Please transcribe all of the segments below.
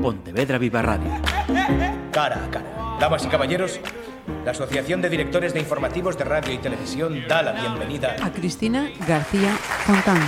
Pontevedra Viva Radio. Cara a cara. Damas y caballeros, la Asociación de Directores de Informativos de Radio y Televisión da la bienvenida a Cristina García Fontán.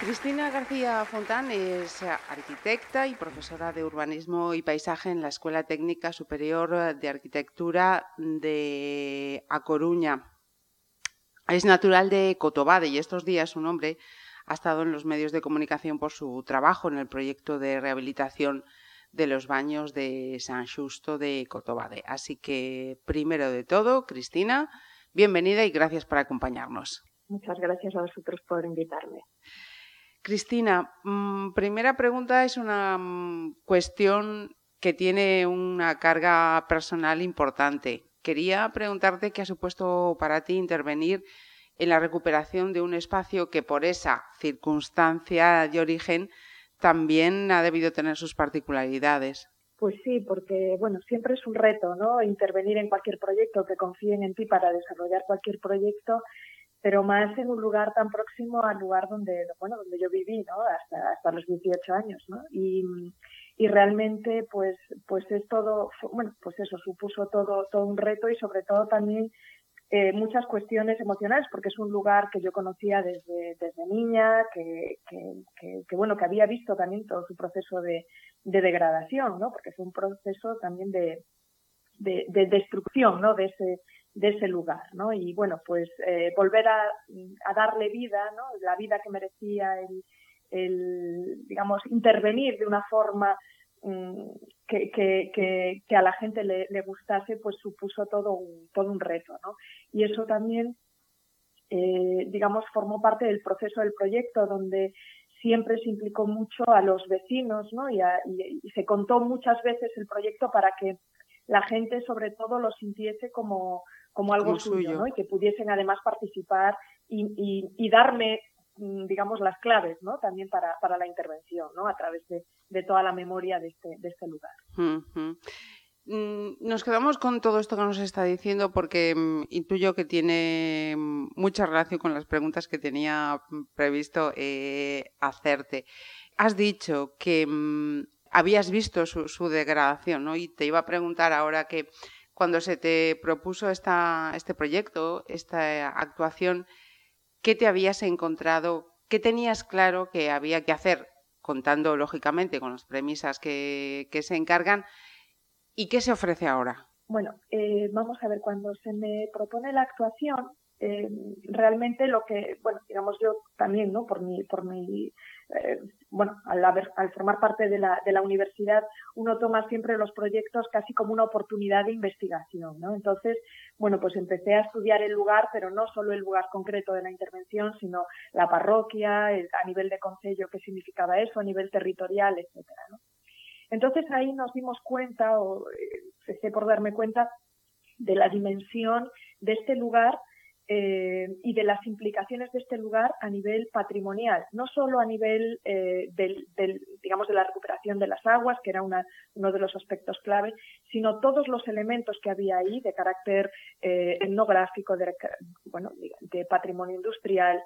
Cristina García Fontán es arquitecta y profesora de urbanismo y paisaje en la Escuela Técnica Superior de Arquitectura de A Coruña. Es natural de Cotobade y estos días su nombre ha estado en los medios de comunicación por su trabajo en el proyecto de rehabilitación de los baños de San Justo de Cotobade. Así que, primero de todo, Cristina, bienvenida y gracias por acompañarnos. Muchas gracias a vosotros por invitarme. Cristina, mm, primera pregunta es una mm, cuestión que tiene una carga personal importante. Quería preguntarte qué ha supuesto para ti intervenir en la recuperación de un espacio que por esa circunstancia de origen también ha debido tener sus particularidades. Pues sí, porque bueno, siempre es un reto, ¿no? Intervenir en cualquier proyecto, que confíen en ti para desarrollar cualquier proyecto, pero más en un lugar tan próximo al lugar donde, bueno, donde yo viví, ¿no? Hasta, hasta los 18 años, ¿no? Y, y realmente pues pues es todo bueno pues eso supuso todo todo un reto y sobre todo también eh, muchas cuestiones emocionales porque es un lugar que yo conocía desde, desde niña que, que, bueno que había visto también todo su proceso de, de degradación no porque fue un proceso también de, de, destrucción no de ese de ese lugar no y bueno pues eh, volver a, a darle vida no la vida que merecía el el, digamos, intervenir de una forma mm, que, que, que, a la gente le, le, gustase, pues supuso todo un, todo un reto, ¿no? Y eso también, eh, digamos, formó parte del proceso del proyecto, donde siempre se implicó mucho a los vecinos, ¿no? Y, y, se contó muchas veces el proyecto para que la gente, sobre todo, lo sintiese como, como algo suyo, ¿no? Y que pudiesen además participar y, y, y darme digamos, las claves, ¿no? También para, para la intervención, ¿no? A través de, de toda la memoria de este, de este lugar. Mm, nos quedamos con todo esto que nos está diciendo porque mm, intuyo que tiene mucha relación con las preguntas que tenía previsto eh, hacerte. Has dicho que habías visto su, su, degradación, ¿no? Y te iba a preguntar ahora que cuando se te propuso esta, este proyecto, esta actuación, qué te habías encontrado, qué tenías claro que había que hacer, contando lógicamente con las premisas que, se encargan, y qué se ofrece ahora. Bueno, eh, vamos a ver, cuando se me propone la actuación, eh, realmente lo que, bueno, digamos yo también, ¿no? Por mi, por mi eh, bueno, al, al formar parte de la, de la universidad, uno toma siempre los proyectos casi como una oportunidad de investigación, ¿no? Entonces, bueno, pues empecé a estudiar el lugar, pero no solo el lugar concreto de la intervención, sino la parroquia, a nivel de concello, qué significaba eso, a nivel territorial, etcétera, ¿no? Entonces ahí nos dimos cuenta, o eh, empecé por darme cuenta, de la dimensión de este lugar eh, y de las implicaciones de este lugar a nivel patrimonial, no solo a nivel eh, del, del, digamos, de la recuperación de las aguas, que era una, uno de los aspectos clave, sino todos los elementos que había ahí de carácter eh, etnográfico, de, bueno, de patrimonio industrial,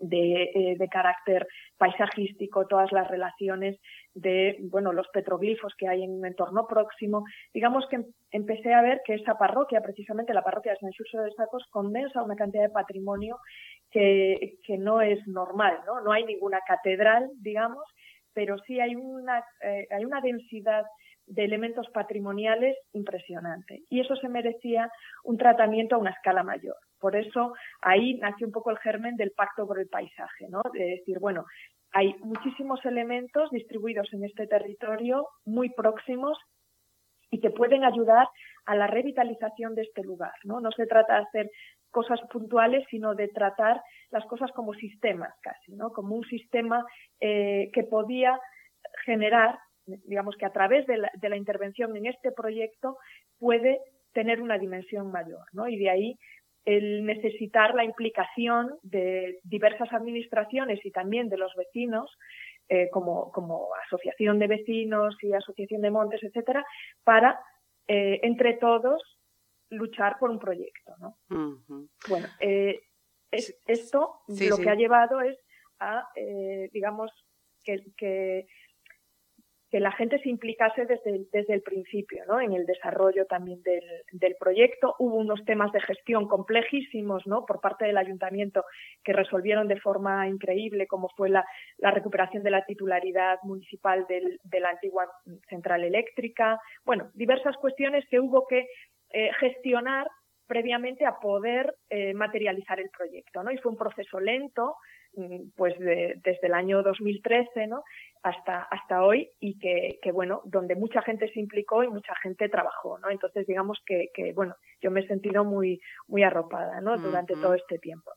de, eh, de, carácter paisajístico, todas las relaciones de bueno, los petroglifos que hay en un entorno próximo. Digamos que empecé a ver que esa parroquia, precisamente la parroquia de San Xuxo de Sacos, condensa una cantidad de patrimonio que, que no es normal, ¿no? No hay ninguna catedral, digamos, pero sí hay una, eh, hay una densidad de elementos patrimoniales impresionante. Y eso se merecía un tratamiento a una escala mayor. Por eso ahí nació un poco el germen del pacto por el paisaje, ¿no? De decir, bueno, hay muchísimos elementos distribuidos en este territorio muy próximos y que pueden ayudar a la revitalización de este lugar, ¿no? No se trata de hacer cosas puntuales, sino de tratar las cosas como sistemas casi, ¿no? Como un sistema eh, que podía generar, digamos que a través de la, de la intervención en este proyecto puede tener una dimensión mayor, ¿no? Y de ahí el necesitar la implicación de diversas administraciones y también de los vecinos, eh, como, como, asociación de vecinos y asociación de montes, etcétera, para eh, entre todos luchar por un proyecto. ¿no? Bueno, eh, es, esto lo que ha llevado es a, digamos, que, que, la gente se implicase desde, desde el principio, ¿no? En el desarrollo también del, del, proyecto. Hubo unos temas de gestión complejísimos, ¿no? Por parte del ayuntamiento que resolvieron de forma increíble, como fue la, la recuperación de la titularidad municipal del, de la antigua central eléctrica. Bueno, diversas cuestiones que hubo que eh, gestionar previamente a poder eh, materializar el proyecto, ¿no? Y fue un proceso lento, mm, pues desde el año 2013, ¿no? Hasta, hasta hoy y que, bueno, donde mucha gente se implicó y mucha gente trabajó, ¿no? Entonces, digamos que, bueno, yo me he sentido muy, muy arropada, ¿no? Durante todo este tiempo.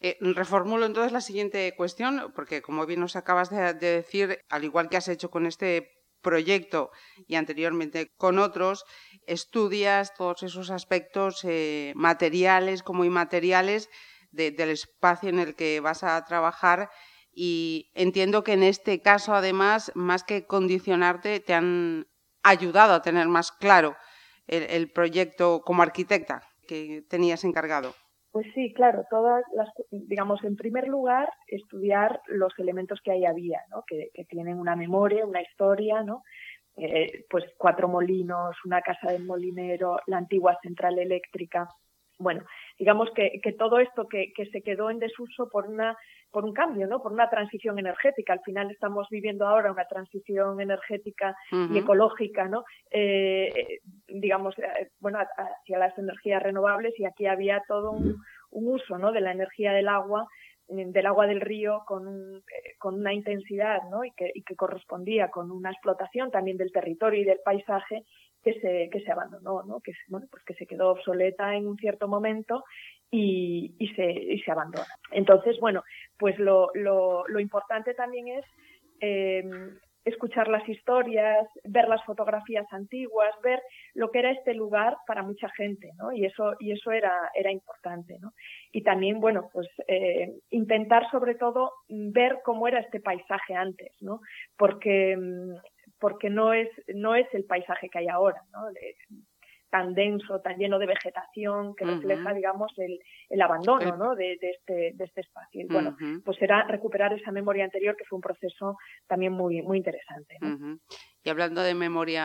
Eh, reformulo entonces la siguiente cuestión, porque como bien nos acabas de, decir, al igual que has hecho con este proyecto y anteriormente con otros, estudias todos esos aspectos eh, materiales como inmateriales del espacio en el que vas a trabajar y entiendo que en este caso además, más que condicionarte, te han ayudado a tener más claro el proyecto como arquitecta que tenías encargado. Pues sí, claro, todas las, digamos, en primer lugar, estudiar los elementos que ahí había, ¿no? Que, tienen una memoria, una historia, ¿no? Eh, pues cuatro molinos, una casa del molinero, la antigua central eléctrica. Bueno, digamos que, que todo esto que, que, se quedó en desuso por una por un cambio, ¿no? Por una transición energética. Al final estamos viviendo ahora una transición energética y ecológica, ¿no? Eh, digamos, eh, bueno, hacia las energías renovables y aquí había todo un, uso, ¿no? De la energía del agua eh, del agua del río con, con una intensidad ¿no? y, que, y que correspondía con una explotación también del territorio y del paisaje que se, que se abandonó, ¿no? que, bueno, pues que se quedó obsoleta en un cierto momento y, y, se, y se abandona. Entonces, bueno, pues lo, lo, lo importante también es eh, escuchar las historias, ver las fotografías antiguas, ver lo que era este lugar para mucha gente, ¿no? Y eso, y eso era, era importante, ¿no? Y también, bueno, pues eh, intentar sobre todo ver cómo era este paisaje antes, ¿no? Porque, porque no es, no es el paisaje que hay ahora, ¿no? tan denso, tan lleno de vegetación, que refleja, digamos, el, el abandono ¿no? de, de, este, de este espacio. Y bueno, pues era recuperar esa memoria anterior, que fue un proceso también muy, muy interesante. Y hablando de memoria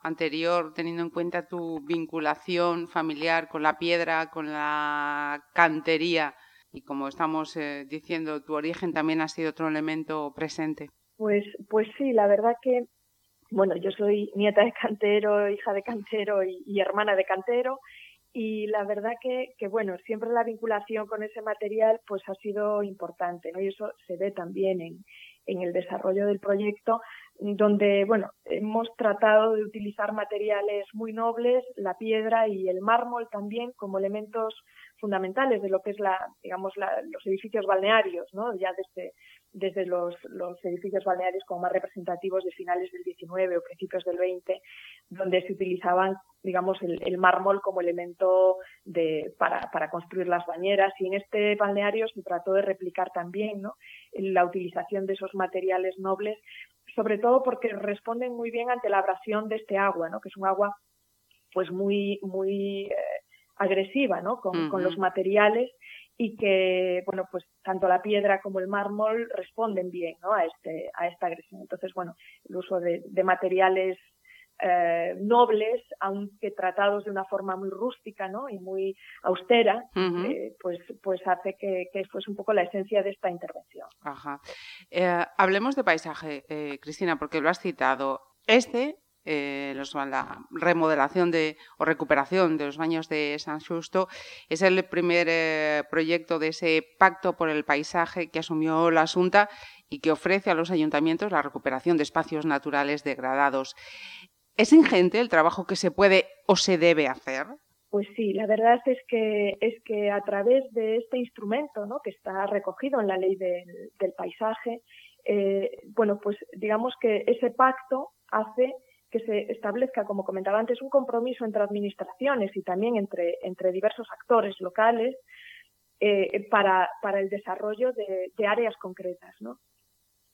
anterior, teniendo en cuenta tu vinculación familiar con la piedra, con la cantería, y como estamos eh, diciendo, tu origen también ha sido otro elemento presente. Pues, pues sí, la verdad que bueno, yo soy nieta de cantero, hija de cantero y, hermana de cantero y la verdad que, que, bueno, siempre la vinculación con ese material pues ha sido importante, ¿no? Y eso se ve también en, en el desarrollo del proyecto, donde, bueno, hemos tratado de utilizar materiales muy nobles, la piedra y el mármol también como elementos fundamentales de lo que es la, digamos, los edificios balnearios, ¿no? Ya desde, desde los, los, edificios balnearios como más representativos de finales del 19 o principios del 20, donde se utilizaban, digamos, el, mármol como elemento de, para, para, construir las bañeras. Y en este balneario se trató de replicar también, ¿no? La utilización de esos materiales nobles, sobre todo porque responden muy bien ante la abrasión de este agua, ¿no? Que es un agua pues muy, muy eh, agresiva ¿no? Con, con, los materiales y que, bueno, pues tanto la piedra como el mármol responden bien ¿no? a, este, a esta agresión. Entonces, bueno, el uso de, de materiales eh, nobles, aunque tratados de una forma muy rústica ¿no? y muy austera, eh, pues, pues hace que, que fuese un poco la esencia de esta intervención. Ajá. Eh, hablemos de paisaje, eh, Cristina, porque lo has citado. Este eh, la remodelación de, o recuperación de los baños de San Justo, es el primer eh, proyecto de ese pacto por el paisaje que asumió la Asunta y que ofrece a los ayuntamientos la recuperación de espacios naturales degradados. ¿Es ingente el trabajo que se puede o se debe hacer? Pues sí, la verdad es que es que a través de este instrumento, ¿no? que está recogido en la ley del, paisaje, eh, bueno, pues digamos que ese pacto hace que se establezca, como comentaba antes, un compromiso entre administraciones y también entre, entre diversos actores locales eh, para, para, el desarrollo de, áreas concretas. ¿no?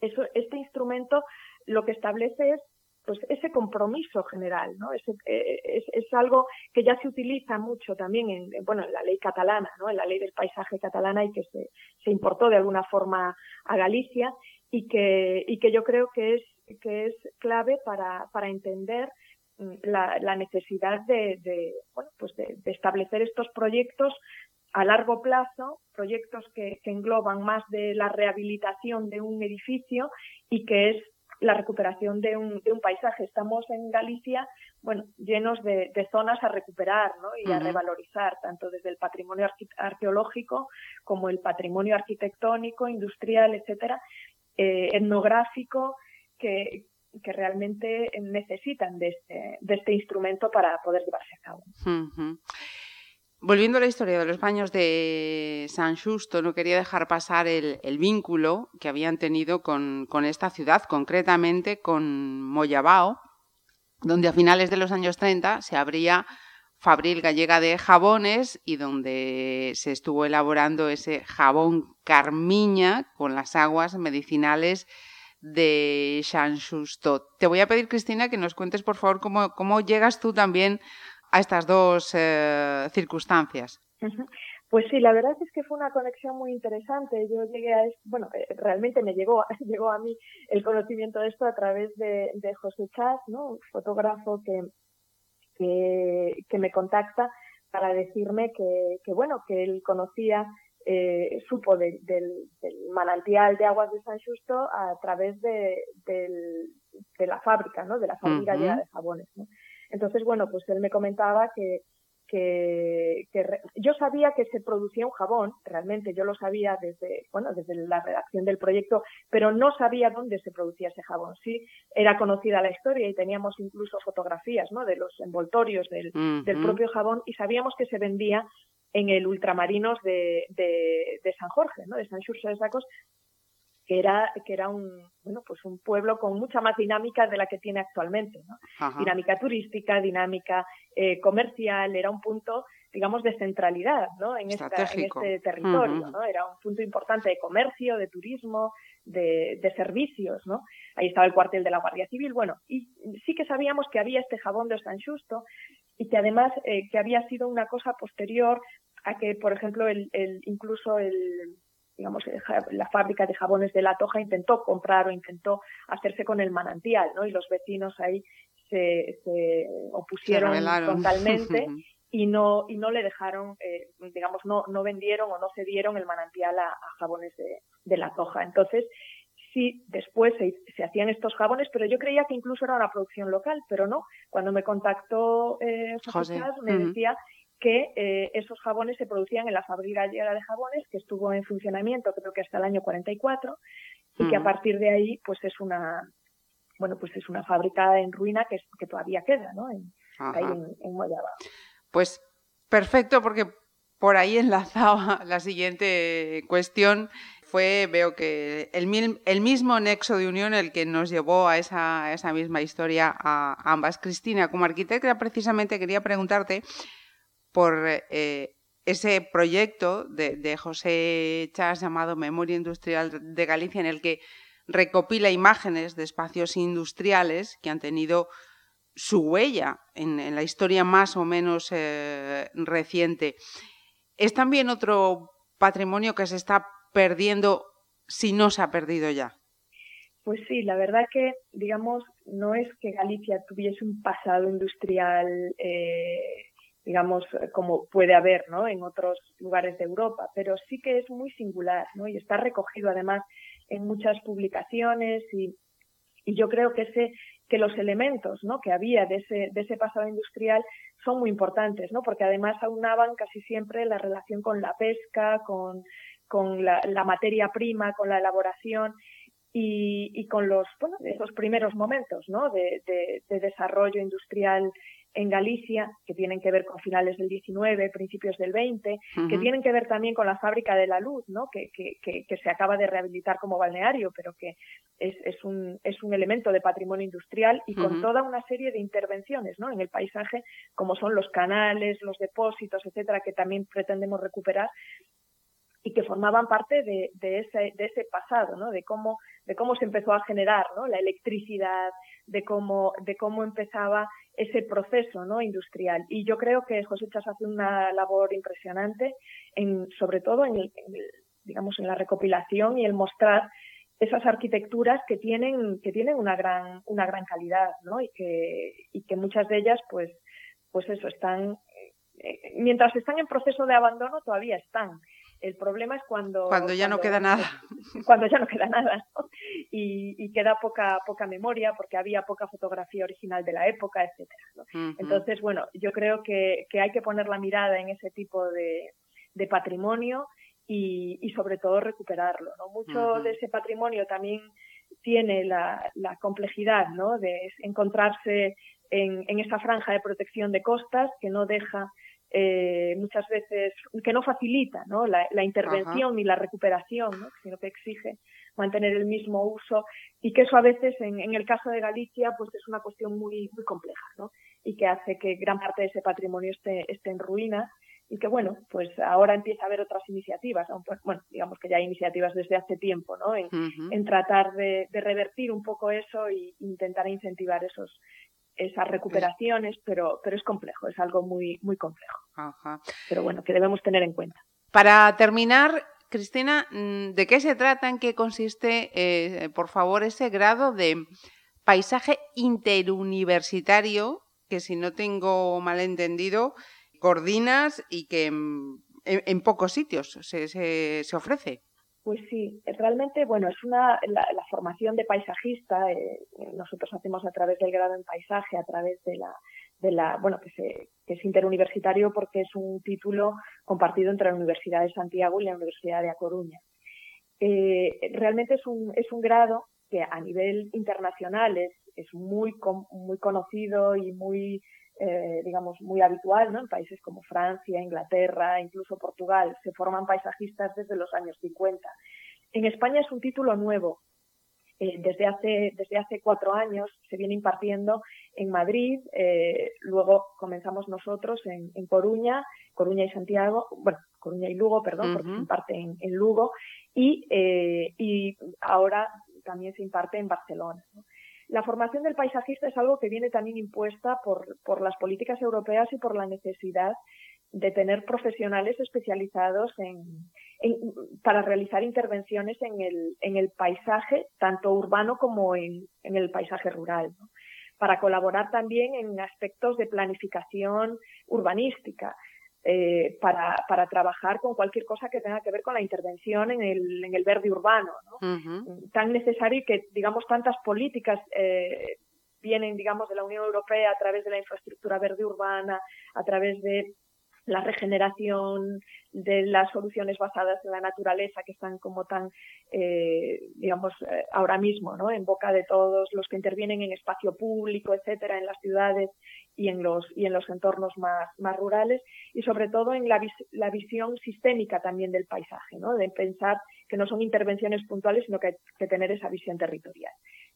Eso, este instrumento lo que establece es pues ese compromiso general, ¿no? Ese, eh, es, es, algo que ya se utiliza mucho también en, bueno, en la ley catalana, ¿no? En la ley del paisaje catalana y que se, se importó de alguna forma a Galicia y que, y que yo creo que es, que es clave para, para entender mm, la, la necesidad de, de bueno, pues de, de establecer estos proyectos a largo plazo, proyectos que, que, engloban más de la rehabilitación de un edificio y que es la recuperación de un, de un paisaje. Estamos en Galicia, bueno, llenos de, de zonas a recuperar ¿no? y a revalorizar, tanto desde el patrimonio arqueológico como el patrimonio arquitectónico, industrial, etcétera, eh, etnográfico, que, realmente necesitan de este, de este instrumento para poder llevarse a cabo. Volviendo a la historia de los baños de San Justo, no quería dejar pasar el, el vínculo que habían tenido con, con, esta ciudad, concretamente con Moyabao, donde a finales de los años 30 se abría Fabril Gallega de Jabones y donde se estuvo elaborando ese jabón Carmiña con las aguas medicinales de Justo. Te voy a pedir, Cristina, que nos cuentes, por favor, cómo, cómo llegas tú también a estas dos eh, circunstancias. Pues sí, la verdad es que fue una conexión muy interesante. Yo llegué a, bueno, eh, realmente me llegó, llegó a mí el conocimiento de esto a través de, de José Chas, ¿no? un fotógrafo que, que, que, me contacta para decirme que, que bueno, que él conocía, eh, supo de, del, del, manantial de aguas de San Justo a través de, del, de la fábrica, ¿no? De la fábrica uh -huh. de jabones, ¿no? Entonces, bueno, pues él me comentaba que, que, que re, yo sabía que se producía un jabón, realmente yo lo sabía desde, bueno, desde la redacción del proyecto, pero no sabía dónde se producía ese jabón. Sí, era conocida la historia y teníamos incluso fotografías, ¿no? De los envoltorios del, uh -huh. del propio jabón y sabíamos que se vendía en el ultramarinos de, de, de San Jorge, ¿no? De San Xurxo de Sacos, que era, que era un, bueno, pues un pueblo con mucha más dinámica de la que tiene actualmente, ¿no? Dinámica turística, dinámica eh, comercial, era un punto, digamos, de centralidad, ¿no? En, esta, en este territorio, uh -huh. ¿no? Era un punto importante de comercio, de turismo, de, de, servicios, ¿no? Ahí estaba el cuartel de la Guardia Civil, bueno, y sí que sabíamos que había este jabón de San Justo y que además eh, que había sido una cosa posterior a que, por ejemplo, el, el incluso el digamos, la fábrica de jabones de La Toja intentó comprar o intentó hacerse con el manantial, ¿no? Y los vecinos ahí se, se opusieron se totalmente y no y no le dejaron, eh, digamos, no no vendieron o no cedieron el manantial a, a jabones de, de, La Toja. Entonces, sí, después se, se, hacían estos jabones, pero yo creía que incluso era una producción local, pero no. Cuando me contactó eh, José, José. me uh -huh. decía que eh, esos jabones se producían en la fábrica gallega de jabones, que estuvo en funcionamiento creo que hasta el año 44, y uh -huh. que a partir de ahí pues es una bueno pues es una fábrica en ruina que, que todavía queda, ¿no? En, ahí en, en. Pues perfecto, porque por ahí enlazaba la siguiente cuestión. Fue, veo que el, el, mismo nexo de unión el que nos llevó a esa, a esa misma historia a ambas. Cristina, como arquitecta, precisamente quería preguntarte por eh, ese proyecto de, José Chas llamado Memoria Industrial de Galicia, en el que recopila imágenes de espacios industriales que han tenido su huella en, la historia más o menos eh, reciente. Es también otro patrimonio que se está perdiendo si no se ha perdido ya. Pues sí, la verdad que, digamos, no es que Galicia tuviese un pasado industrial eh, digamos, como puede haber ¿no? en otros lugares de Europa, pero sí que es muy singular ¿no? y está recogido además en muchas publicaciones y, y yo creo que ese que los elementos ¿no? que había de ese, de ese pasado industrial son muy importantes, ¿no? porque además aunaban casi siempre la relación con la pesca, con, con la, la materia prima, con la elaboración y, y, con los bueno, esos primeros momentos ¿no? de, de, de desarrollo industrial en Galicia, que tienen que ver con finales del 19, principios del 20, uh -huh. que tienen que ver también con la fábrica de la luz, ¿no? que, que, que, que se acaba de rehabilitar como balneario, pero que es, es, un, es un elemento de patrimonio industrial y con uh -huh. toda una serie de intervenciones ¿no? en el paisaje, como son los canales, los depósitos, etcétera, que también pretendemos recuperar. y que formaban parte de, ese, de ese pasado, ¿no? de, cómo, de cómo se empezó a generar ¿no? la electricidad, de cómo, de cómo empezaba ese proceso ¿no? industrial. Y yo creo que José Chas hace una labor impresionante, en, sobre todo en, digamos, en la recopilación y el mostrar esas arquitecturas que tienen, que tienen una gran, una gran calidad, ¿no? Y que, y que muchas de ellas, pues, pues eso, están, eh, mientras están en proceso de abandono, todavía están. El problema es cuando... Cuando ya no queda nada. Cuando ya no queda nada, y, queda poca, poca memoria porque había poca fotografía original de la época, etcétera. Entonces, bueno, yo creo que, hay que poner la mirada en ese tipo de, patrimonio y, sobre todo recuperarlo. ¿no? Mucho de ese patrimonio también tiene la, complejidad ¿no? de encontrarse en, en, esa franja de protección de costas que no deja eh, muchas veces, que no facilita ¿no? La, intervención y la recuperación, sino que exige mantener el mismo uso y que eso a veces en, el caso de Galicia pues es una cuestión muy, muy compleja ¿no? y que hace que gran parte de ese patrimonio esté, esté en ruinas y que bueno, pues ahora empieza a haber otras iniciativas, bueno, digamos que ya hay iniciativas desde hace tiempo, ¿no? En, en tratar de, de, revertir un poco eso e intentar incentivar esos, esas recuperaciones, pero, pero es complejo, es algo muy, muy complejo. Pero bueno, que debemos tener en cuenta. Para terminar, Cristina, mm, ¿de qué se trata, en qué consiste, eh, por favor, ese grado de paisaje interuniversitario que, si no tengo mal entendido, coordinas y que mm, en, pocos sitios se, se ofrece? Pues sí, realmente, bueno, es una, la, formación de paisajista, eh, nosotros hacemos a través del grado en paisaje, a través de la, de la bueno, que, se, que es interuniversitario porque es un título compartido entre la Universidad de Santiago y la Universidad de A Coruña. Eh, realmente es un, es un grado que a nivel internacional es, es muy, muy conocido y muy eh, digamos, muy habitual, ¿no? En países como Francia, Inglaterra, incluso Portugal, se forman paisajistas desde los años 50. En España es un título nuevo. Eh, desde, hace, desde hace cuatro años se viene impartiendo en Madrid, eh, luego comenzamos nosotros en, Coruña, Coruña y Santiago, bueno, Coruña y Lugo, perdón, porque se imparte en, Lugo, y, y ahora también se imparte en Barcelona. La formación del paisajista es algo que viene también impuesta por, por las políticas europeas y por la necesidad de tener profesionales especializados en, para realizar intervenciones en el, en el paisaje, tanto urbano como en, en el paisaje rural, para colaborar también en aspectos de planificación urbanística. Eh, para, para, trabajar con cualquier cosa que tenga que ver con la intervención en el, en el verde urbano. ¿no? Tan necesario que, digamos, tantas políticas eh, vienen, digamos, de la Unión Europea a través de la infraestructura verde urbana, a través de la regeneración de las soluciones basadas en la naturaleza que están como tan, eh, digamos, eh, ahora mismo, ¿no? En boca de todos los que intervienen en espacio público, etcétera, en las ciudades y en los, y en los entornos más, más rurales y sobre todo en la, la visión sistémica también del paisaje, ¿no? De pensar que no son intervenciones puntuales, sino que hay que tener esa visión territorial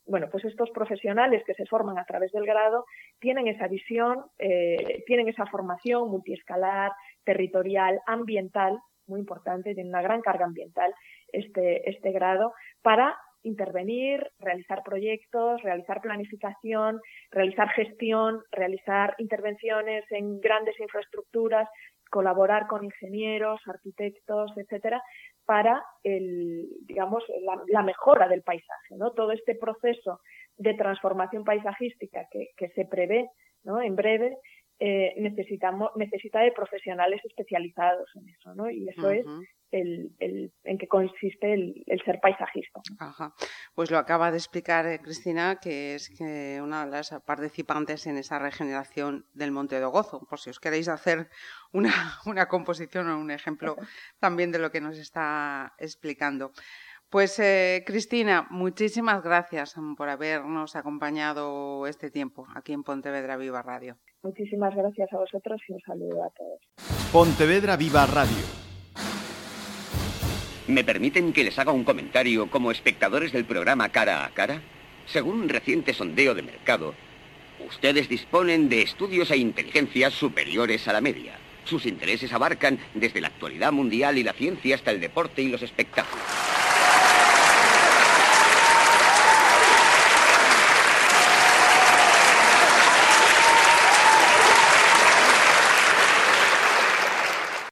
bueno, pues estos profesionales que se forman a través del grado tienen esa visión, eh, tienen esa formación multiescalar, territorial, ambiental, muy importante, tiene una gran carga ambiental este, este grado, para intervenir, realizar proyectos, realizar planificación, realizar gestión, realizar intervenciones en grandes infraestructuras, colaborar con ingenieros, arquitectos, etcétera, para el, digamos, la, mejora del paisaje, ¿no? Todo este proceso de transformación paisajística que, que se prevé, ¿no? En breve, eh, necesitamos, necesita de profesionales especializados en eso, ¿no? Y eso es el, el, en qué consiste el, el ser paisajista. Ajá. Pues lo acaba de explicar eh, Cristina, que es que una de las participantes en esa regeneración del Monte de Gozo, por si os queréis hacer una, una composición o un ejemplo también de lo que nos está explicando. Pues eh, Cristina, muchísimas gracias por habernos acompañado este tiempo aquí en Pontevedra Viva Radio. Muchísimas gracias a vosotros y un saludo a todos. Pontevedra Viva Radio. ¿Me permiten que les haga un comentario como espectadores del programa Cara a Cara? Según un reciente sondeo de mercado, ustedes disponen de estudios e inteligencias superiores a la media. Sus intereses abarcan desde la actualidad mundial y la ciencia hasta el deporte y los espectáculos.